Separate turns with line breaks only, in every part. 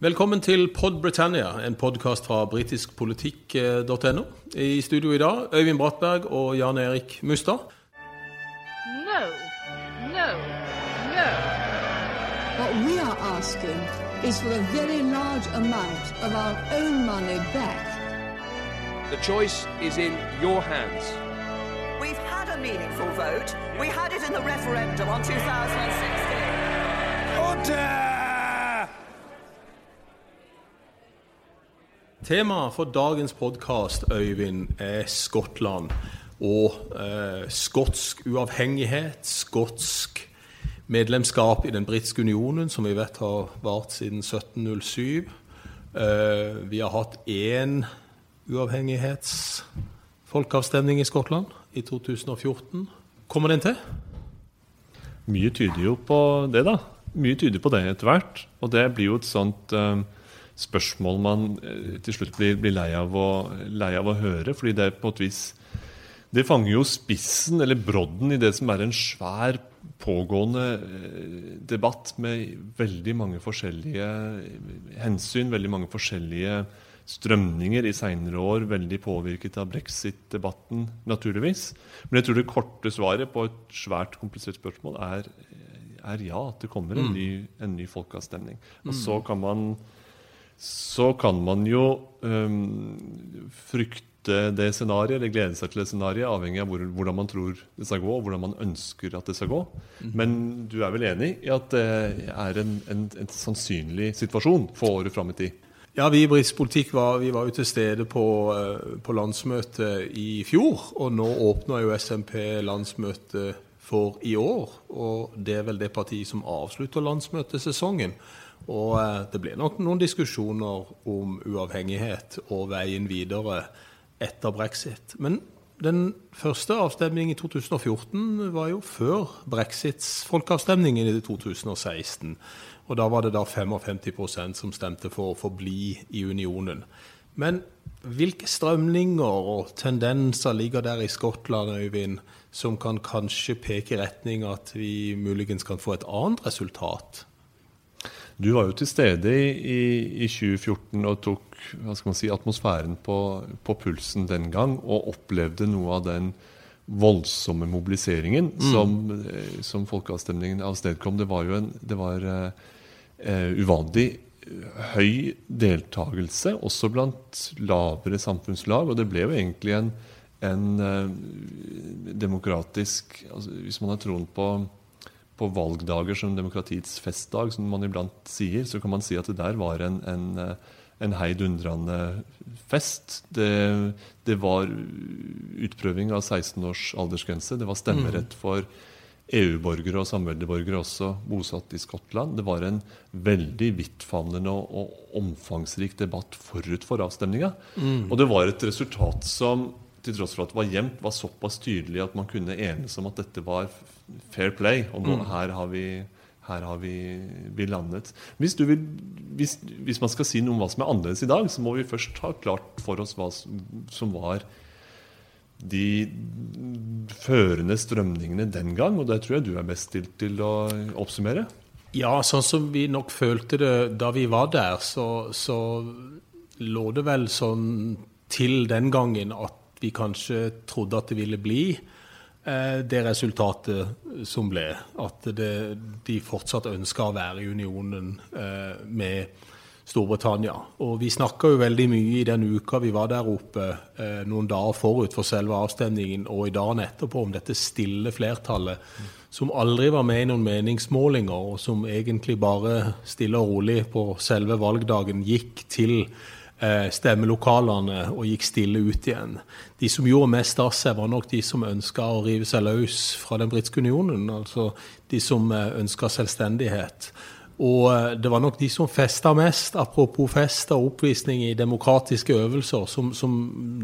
Velkommen til Pod Britannia, en podkast fra britiskpolitikk.no. I studio i dag Øyvind Brattberg og Jan Erik Mustad.
No, no, no.
What we are asking is for a very large amount of our own money back.
The choice is in your hands.
We've had a meaningful vote. We had it in the referendum on 2016.
Temaet for dagens podkast, Øyvind, er Skottland og eh, skotsk uavhengighet, skotsk medlemskap i den britiske unionen, som vi vet har vart siden 1707. Eh, vi har hatt én uavhengighetsfolkeavstemning i Skottland i 2014. Kommer den til?
Mye tyder jo på det, da. Mye tyder på det etter hvert. Og det blir jo et sånt eh, spørsmål man eh, til slutt blir, blir lei, av å, lei, av å, høre. fordi det er på et vis Det fanger jo spissen, eller brodden, i det som er en svær, pågående eh, debatt med veldig mange forskjellige hensyn, veldig mange forskjellige strømninger i seinere år, veldig påvirket av brexit-debatten, naturligvis. Men jeg tror det korte svaret på et svært komplisert spørsmål er, er ja, at det kommer en ny, en ny folkeavstemning. Og så kan man så kan man jo um, frykte det scenarioet, eller glede seg til det scenarioet, avhengig av hvor, hvordan man tror det skal gå, og hvordan man ønsker at det skal gå. Men du er vel enig i at det er en, en, en sannsynlig situasjon for året fram i tid?
Ja, vi i Britisk politikk var, vi var jo til stede på, eh, på landsmøtet i fjor. Og nå åpner jo SMP landsmøtet for i år. Og det er vel det partiet som avslutter landsmøtesesongen. Og eh, det blir nok noen diskusjoner om uavhengighet og veien videre etter brexit. Men den første avstemningen i 2014 var jo før brexits folkeavstemning i 2016. Og da var det da 55% som stemte for å forbli i unionen. Men hvilke strømninger og tendenser ligger der i Skottland, Øyvind, som kan kanskje peke i retning at vi muligens kan få et annet resultat?
Du var jo til stede i, i 2014 og tok hva skal man si, atmosfæren på, på, pulsen den gang, og opplevde noe av den voldsomme mobiliseringen mm. som, eh, som folkeavstemningen avstedkom. Det var jo en det var, uh, uvanlig høy deltakelse, også blant lavere samfunnslag. Og det ble jo egentlig en, en uh, demokratisk altså Hvis man har troen på på valgdager som demokratiets festdag, som man iblant sier, så kan man si at det der var en, en, en heidundrende fest. Det, det, var utprøving av 16 års aldersgrense. Det var stemmerett mm. for EU-borgere og samveldeborgere også bosatt i Skottland. Det var en veldig vidtfavnende og, og omfangsrik debatt forut for avstemninga. Mm. Og det var et resultat som til tross for at det var jevnt, var såpass tydelig at man kunne enes om at dette var fair play. Og nå, mm. her har vi her har vi, vi landet. Hvis, vil, hvis, hvis, man skal si noe om hva som er annerledes i dag, så må vi først ha klart for oss hva som, som var de førende strømningene den gang. Og det tror jeg du er best stilt til å oppsummere.
Ja, sånn som vi nok følte det da vi var der, så, så lå det vel sånn til den gangen at vi kanskje trodde at det ville bli eh, det resultatet som ble. At det, de fortsatt ønska å være i unionen eh, med Storbritannia. Og vi snakka jo veldig mye i den uka vi var der oppe, eh, noen dager forut for selve avstemningen og i dagen etterpå, om dette stille flertallet som aldri var med i noen meningsmålinger, og som egentlig bare stille og rolig på selve valgdagen gikk til stemmelokalene og gikk stille ut igjen. De som gjorde mest av seg, var nok de som ønska å rive seg løs fra den britiske unionen. Altså de som eh, ønska selvstendighet. Og eh, det var nok de som festa mest, apropos fest og oppvisning i demokratiske øvelser, som, som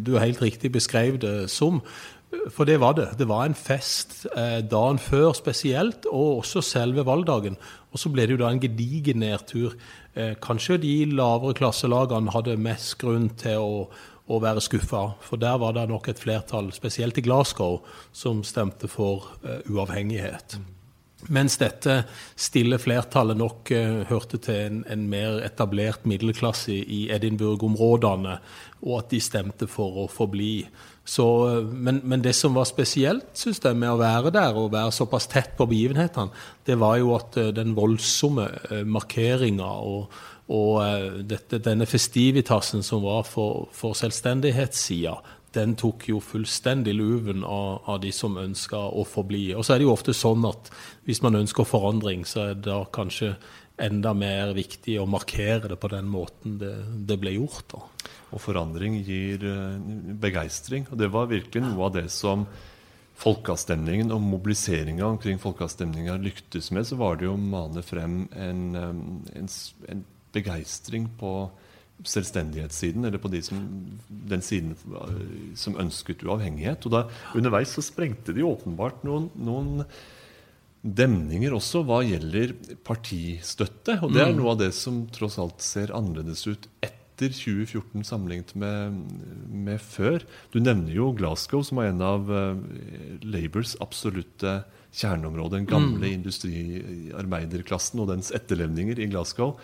du helt riktig beskrev det som. For det var det. Det var en fest eh, dagen før spesielt, og også selve valgdagen. Og så ble det jo da en gedigen nedtur Eh, kanskje de lavere klasselagene hadde mest grunn til å, å være skuffa, for der var det nok et flertall, spesielt i Glasgow, som stemte for uh, uavhengighet. Mens dette stille flertallet nok eh, hørte til en, en mer etablert middelklasse i Edinburgh-områdene, og at de stemte for å forbli. Så, eh, men, men det som var spesielt synes jeg, med å være der og være såpass tett på begivenhetene, det var jo at eh, den voldsomme eh, markeringa og, og eh, dette, denne festivitasen som var for, for selvstendighetssida, den tok jo fullstendig luven av, av de som ønska å forbli. Og så er det jo ofte sånn at hvis man ønsker forandring, så er det da kanskje enda mer viktig å markere det på den måten det, det ble gjort. da.
Og forandring gir eh, begeistring. Og det var virkelig noe av det som folkeavstemningen og mobiliseringa omkring folkeavstemninga lyktes med. Så var det jo å mane frem en, eh, en, en begeistring på selvstendighetssiden, eller på de som, den siden eh, som ønsket uavhengighet. Og da underveis så sprengte de åpenbart noen, noen demninger også hva gjelder partistøtte. Og det er noe av det som tross alt ser annerledes ut etter 2014 sammenlignet med, med før. Du nevner jo Glasgow, som er en av eh, Labours absolutte kjerneområder. Den gamle industriarbeiderklassen og dens etterlevninger i Glasgow.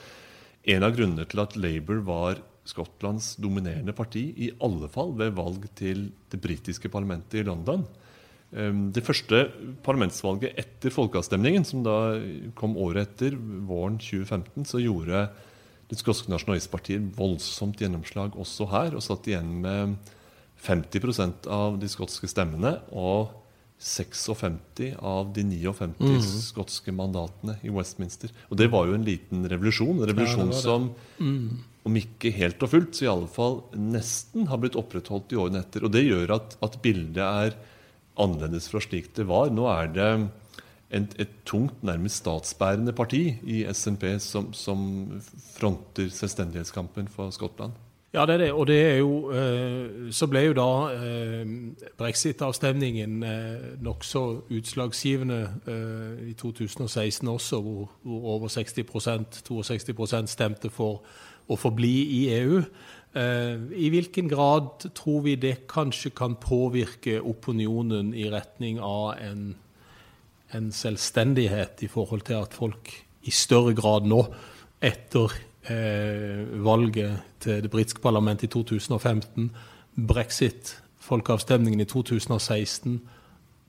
En av grunnene til at Labour var Skottlands dominerende parti, i alle fall ved valg til det britiske parlamentet i London. Um, Det første parlamentsvalget etter folkeavstemningen, som da kom året etter, våren 2015, så gjorde det skotske nasjonalistpartiet voldsomt gjennomslag også her, og satt igjen med 50% av de skotske stemmene og 56 av de 59 skotske mandatene i Westminster. Og det var jo en liten revolusjon. En revolusjon
det det.
som, om ikke helt og fullt, så i alle fall nesten har blitt opprettholdt i årene etter. Og det gjør at, at bildet er annerledes fra slik det var. Nå er det et, et tungt, nærmest statsbærende parti i SNP som, som fronter selvstendighetskampen for Skottland.
Ja, det er det. Og det er jo eh, Så ble jo da eh, brexit-avstemningen eh, nokså utslagsgivende i 2016 også, hvor, over 60% 62% stemte for å forbli i EU. I hvilken grad tror vi det kanskje kan påvirke opinionen i retning av en, en selvstendighet i forhold til at folk i større grad nå, etter valget til det britiske parlamentet i 2015, brexit, folkeavstemningen i 2016,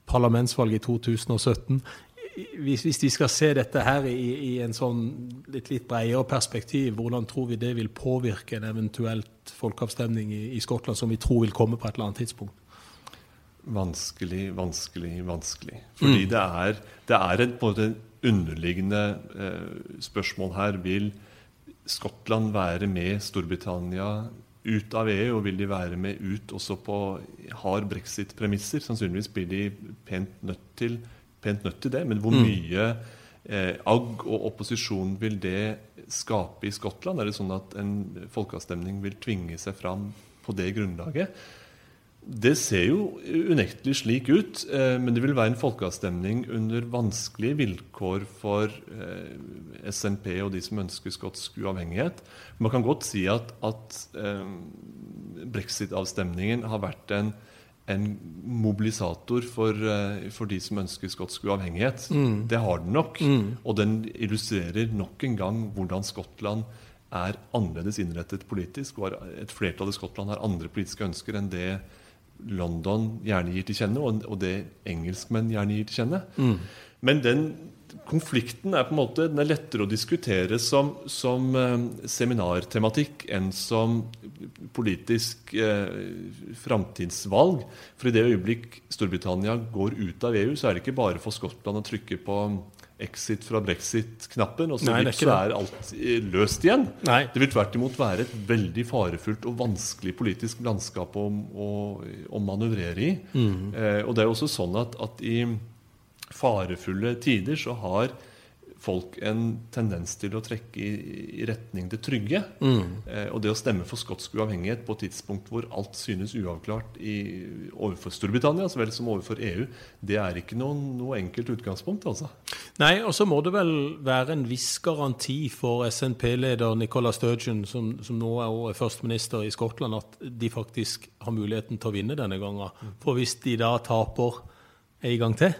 parlamentsvalget i 2017 hvis, hvis vi skal se dette her i, i en sånn litt, litt bredere perspektiv, hvordan tror vi det vil påvirke en eventuelt folkeavstemning i, i Skottland som vi tror vil komme på et eller annet tidspunkt?
Vanskelig, vanskelig, vanskelig. Fordi det er, det er et måte underliggende eh, spørsmål her. Vil Skottland være med Storbritannia ut av EU, og vil de være med ut også på hard brexit-premisser? Sannsynligvis blir de pent nødt til, pent nødt til det, men hvor mye eh, agg og opposisjon vil det skape i Skottland? Er det sånn at en folkeavstemning vil tvinge seg fram på det grunnlaget? Det ser jo unektelig slik ut, eh, men det vil være en folkeavstemning under vanskelige vilkår for eh, SNP og de som ønsker skotsk uavhengighet. Man kan godt si at, at eh, brexit-avstemningen har vært en, en mobilisator for, for de som ønsker skotsk uavhengighet. Det har den nok. Og den illustrerer nok en gang hvordan Skottland er annerledes innrettet politisk. og Et flertall i Skottland har andre politiske ønsker enn det London gjerne gir til kjenne, og det engelskmenn gjerne gir til kjenne. Men den konflikten er på en måte den er lettere å diskutere som, som eh, seminartematikk enn som politisk eh, framtidsvalg. For i det øyeblikk Storbritannia går ut av EU, så er det ikke bare for Skottland å trykke på exit fra brexit-knappen, og så,
Nei,
så er alt eh, løst igjen.
Nei.
Det vil tvert imot være et veldig farefullt og vanskelig politisk landskap å, å, å manøvrere i. Eh, og det er jo også sånn at, at i farefulle tider så har folk en tendens til å trekke i, i retning det trygge. Eh, og det å stemme for skotsk uavhengighet på et tidspunkt hvor alt synes uavklart i, overfor Storbritannia så vel som overfor EU, det er ikke noe, noe enkelt utgangspunkt. altså.
Nei, og så må det vel være en viss garanti for SNP-leder Nicola Sturgeon, som, som nå er førsteminister i Skottland, at de faktisk har muligheten til å vinne denne gangen. For hvis de da taper en gang til,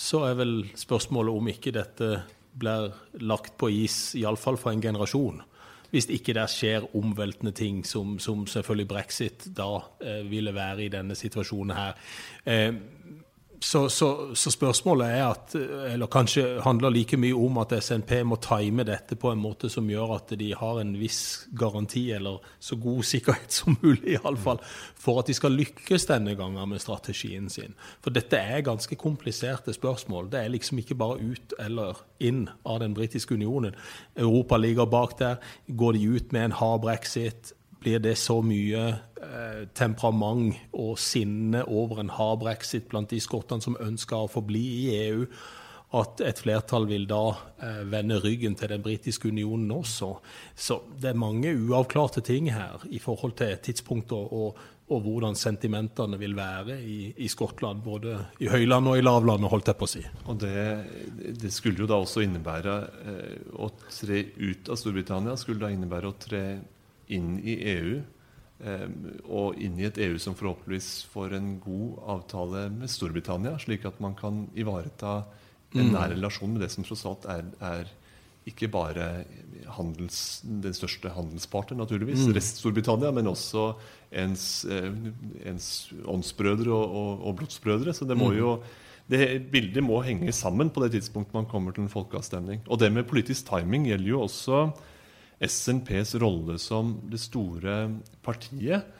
så er vel spørsmålet om ikke dette blir lagt på is, iallfall for en generasjon. Hvis ikke det skjer omveltende ting, som, som selvfølgelig brexit da eh, ville være i denne situasjonen her. Eh, så, så, så, spørsmålet er at, eller kanskje handler like mye om at SNP må time dette på en måte som gjør at de har en viss garanti, eller så god sikkerhet som mulig, iallfall, for at de skal lykkes denne gangen med strategien sin. For dette er ganske kompliserte spørsmål. Det er liksom ikke bare ut eller inn av den britiske unionen. Europa ligger bak der. Går de ut med en hard brexit? Blir det så mye eh, temperament og sinne over en hard brexit blant de skottene som ønsker å forbli i EU, at et flertall vil da eh, vende ryggen til den britiske unionen også. Så det er mange uavklarte ting her i forhold til tidspunkter og, og hvordan sentimentene vil være i, i, Skottland, både i høyland og i lavlandet, holdt jeg på å si.
Og det, det skulle jo da også innebære eh, å tre ut av Storbritannia, skulle da innebære å tre inn i EU. Og inn i et EU som forhåpentligvis får en god avtale med Storbritannia, slik at man kan ivareta en mm. nær relasjon med det som tross alt er, er ikke bare handels, den største handelspartneren, naturligvis, mm. rest-Storbritannia, men også ens, eh, ens åndsbrødre og, og, og, blodsbrødre. Så det må mm. jo det bildet må henge sammen på det tidspunktet man kommer til en folkeavstemning. Og det med politisk timing gjelder jo også SNPs rolle som det store partiet.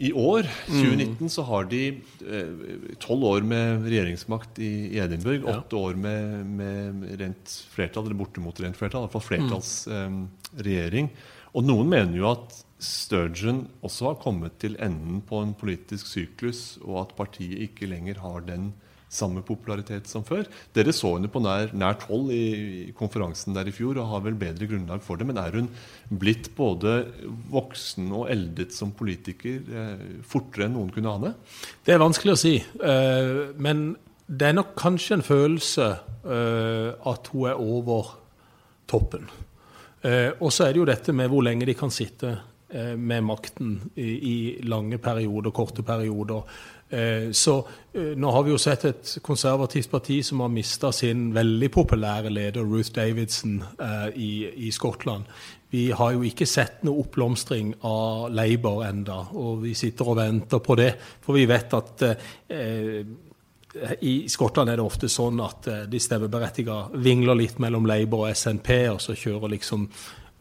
I år, 2019, mm. så har de eh, tolv år med regjeringsmakt i, Edinburgh. Åtte år med, med, rent flertall, eller bortimot rent flertall. Iallfall flertallsregjering. Mm. Eh, og noen mener jo at Sturgeon også har kommet til enden på en politisk syklus, og at partiet ikke lenger har den samme popularitet som før. Dere så henne på nær, nært hold i konferansen der i fjor og har vel bedre grunnlag for det. Men er hun blitt både voksen og eldet som politiker eh, fortere enn noen kunne ane?
Det er vanskelig å si. Eh, men det er nok kanskje en følelse eh, at hun er over toppen. Og så er det jo dette med hvor lenge de kan sitte med makten i lange perioder, korte perioder. Eh, så eh, nå har vi jo sett et konservativt parti som har mista sin veldig populære leder, Ruth Davidson, eh, i, Skottland. Vi har jo ikke sett noe oppblomstring av Labour enda, og vi sitter og venter på det. For vi vet at i Skottland er det ofte sånn at de stemmeberettigede vingler litt mellom Labour og SNP, og så kjører liksom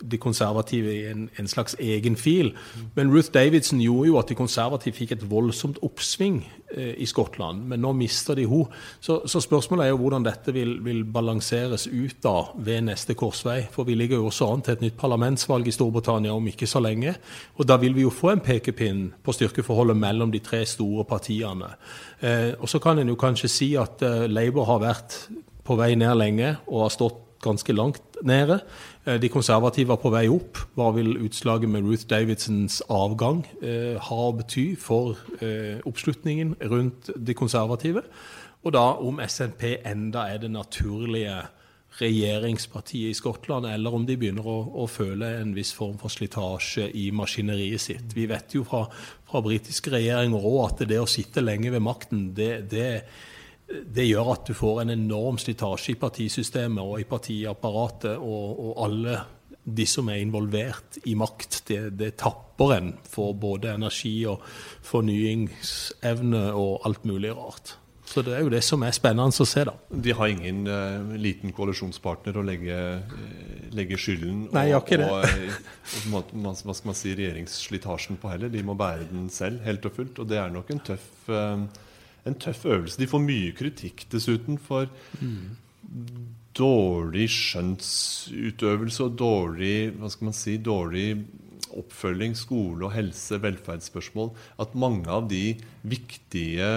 de konservative i en, en, slags egen fil. Men Ruth Davidson gjorde jo at de konservative fikk et voldsomt oppsving eh, i Skottland. Men nå mister de henne. Så, så, spørsmålet er jo hvordan dette vil, vil, balanseres ut da ved neste korsvei. For vi ligger jo også an til et nytt parlamentsvalg i Storbritannia om ikke så lenge. Og da vil vi jo få en pekepinn på styrkeforholdet mellom de tre store partiene. Eh, og så kan en jo kanskje si at eh, Labour har vært på vei ned lenge og har stått ganske langt nede. Eh, de konservative var på vei opp. Hva vil utslaget med Ruth Davidsons avgang eh, ha å bety for eh, oppslutningen rundt de konservative? Og da om SNP enda er det naturlige regjeringspartiet i Skottland, eller om de begynner å, å føle en viss form for slitasje i maskineriet sitt. Vi vet jo fra, fra britiske regjeringer òg at det å sitte lenge ved makten, det, det det gjør at du får en enorm slitasje i partisystemet og i partiapparatet. Og, og alle de som er involvert i makt, det, det, tapper en for både energi og fornyingsevne og alt mulig rart. Så det er jo det som er spennende å se, da.
De har ingen uh, liten koalisjonspartner å legge, uh, legge skylden
Nei, og,
og, og, hva skal man si, regjeringsslitasjen på heller. De må bære den selv, helt og fullt. Og det er nok en tøff uh, en tøff øvelse. De får mye kritikk dessuten for mm. dårlig skjønnsutøvelse og dårlig hva skal man si, dårlig oppfølging, skole og helse, velferdsspørsmål. At mange av de viktige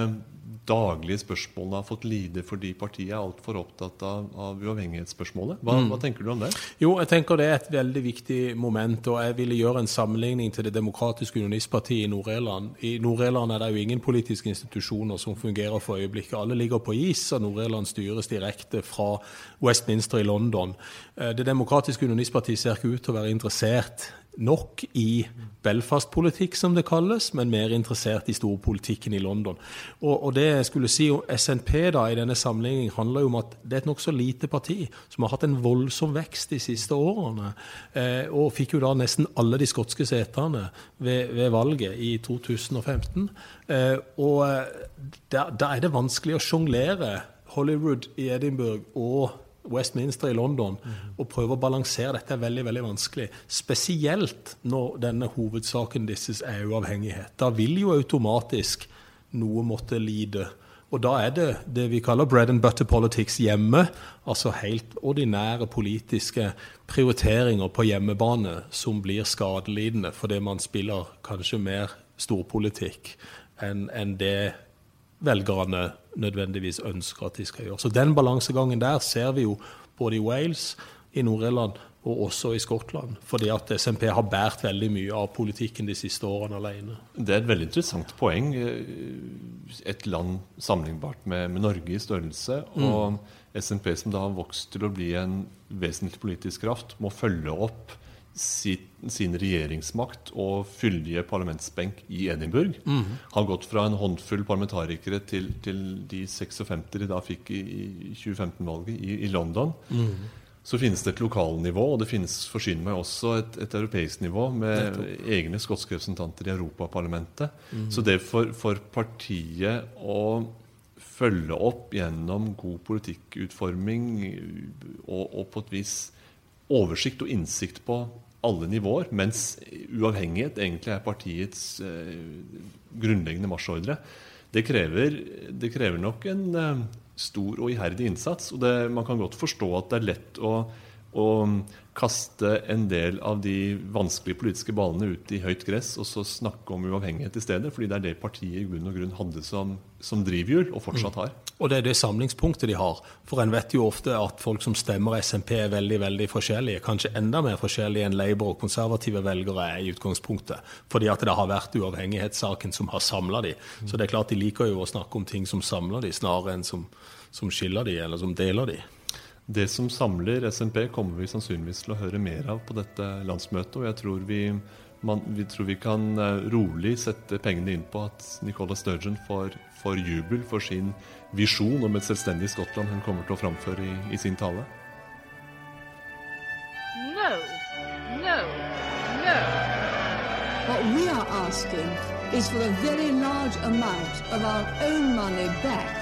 daglige spørsmålene har fått lide fordi partiet er altfor opptatt av, av uavhengighetsspørsmålet. Hva, mm. hva, tenker du om det?
Jo, jeg tenker Det er et veldig viktig moment. og Jeg ville gjøre en sammenligning til Det demokratiske unionistpartiet i Nord-Irland. I Nord-Irland er det jo ingen politiske institusjoner som fungerer for øyeblikket. Alle ligger på is, og Nord-Irland styres direkte fra Westminster i London. Eh, det demokratiske unionistpartiet ser ikke ut til å være interessert nok i Belfast-politikk, som det kalles, men mer interessert i storpolitikken i London. Og, og det jeg skulle si om SNP da, i denne sammenligningen handler jo om at det er et nokså lite parti som har hatt en voldsom vekst de siste årene, eh, og fikk jo da nesten alle de skotske setene ved, ved valget i 2015. Eh, og da, da er det vanskelig å sjonglere Hollywood i Edinburgh og Westminster i London og prøve å balansere dette er veldig veldig vanskelig. Spesielt når denne hovedsaken disses er uavhengighet. Da vil jo automatisk noe måtte lide. Og da er det det vi kaller bread and butter politics hjemme. Altså helt ordinære politiske prioriteringer på hjemmebane som blir skadelidende fordi man spiller kanskje mer storpolitikk enn en det velgerne nødvendigvis ønsker at de skal gjøre. Så den balansegangen der ser vi jo både i Wales, i Nord-Irland og også i Skottland. Fordi at SMP har båret veldig mye av politikken de siste årene alene.
Det er et veldig interessant poeng. Et land sammenlignbart med, med Norge i størrelse. Og mm. SNP, som da har vokst til å bli en vesentlig politisk kraft, må følge opp sin regjeringsmakt og fyldige parlamentsbenk i Edinburgh. Mm. Har gått fra en håndfull parlamentarikere til, til de 56 de da fikk i, i 2015-valget i, i, London. Mm. Så finnes det et lokalnivå, og det finnes forsyner meg også et, et, europeisk nivå med egne skotske representanter i Europaparlamentet. Mm. Så det for, for partiet å følge opp gjennom god politikkutforming og, og på et vis oversikt og innsikt på alle nivåer, mens uavhengighet egentlig er partiets eh, grunnleggende marsjordre. Det krever, det krever, nok en eh, stor og iherdig innsats. og det, Man kan godt forstå at det er lett å, å kaste en del av de vanskelige politiske ballene ut i høyt gress og så snakke om uavhengighet i stedet. fordi det er det partiet i grunn og grunn hadde som, som drivhjul, og fortsatt har. Mm.
Og det er det samlingspunktet de har. For en vet jo ofte at folk som stemmer SMP er veldig veldig forskjellige. Kanskje enda mer forskjellige enn Labour og konservative velgere er i utgangspunktet. Fordi at det har vært uavhengighetssaken som har samla de. Så det er klart de liker jo å snakke om ting som samler de, snarere enn som, som skiller de, eller som deler de.
Det som samler SNP, kommer vi sannsynligvis til å høre mer av på dette landsmøtet. Og jeg tror vi, man, vi, tror vi kan eh, rolig sette pengene inn på at Nicola Sturgeon får, får jubel for sin visjon om et selvstendig Skottland hun kommer til å framføre i, i sin tale.
No, no, no.
What we are asking is for a very large amount of our own money back.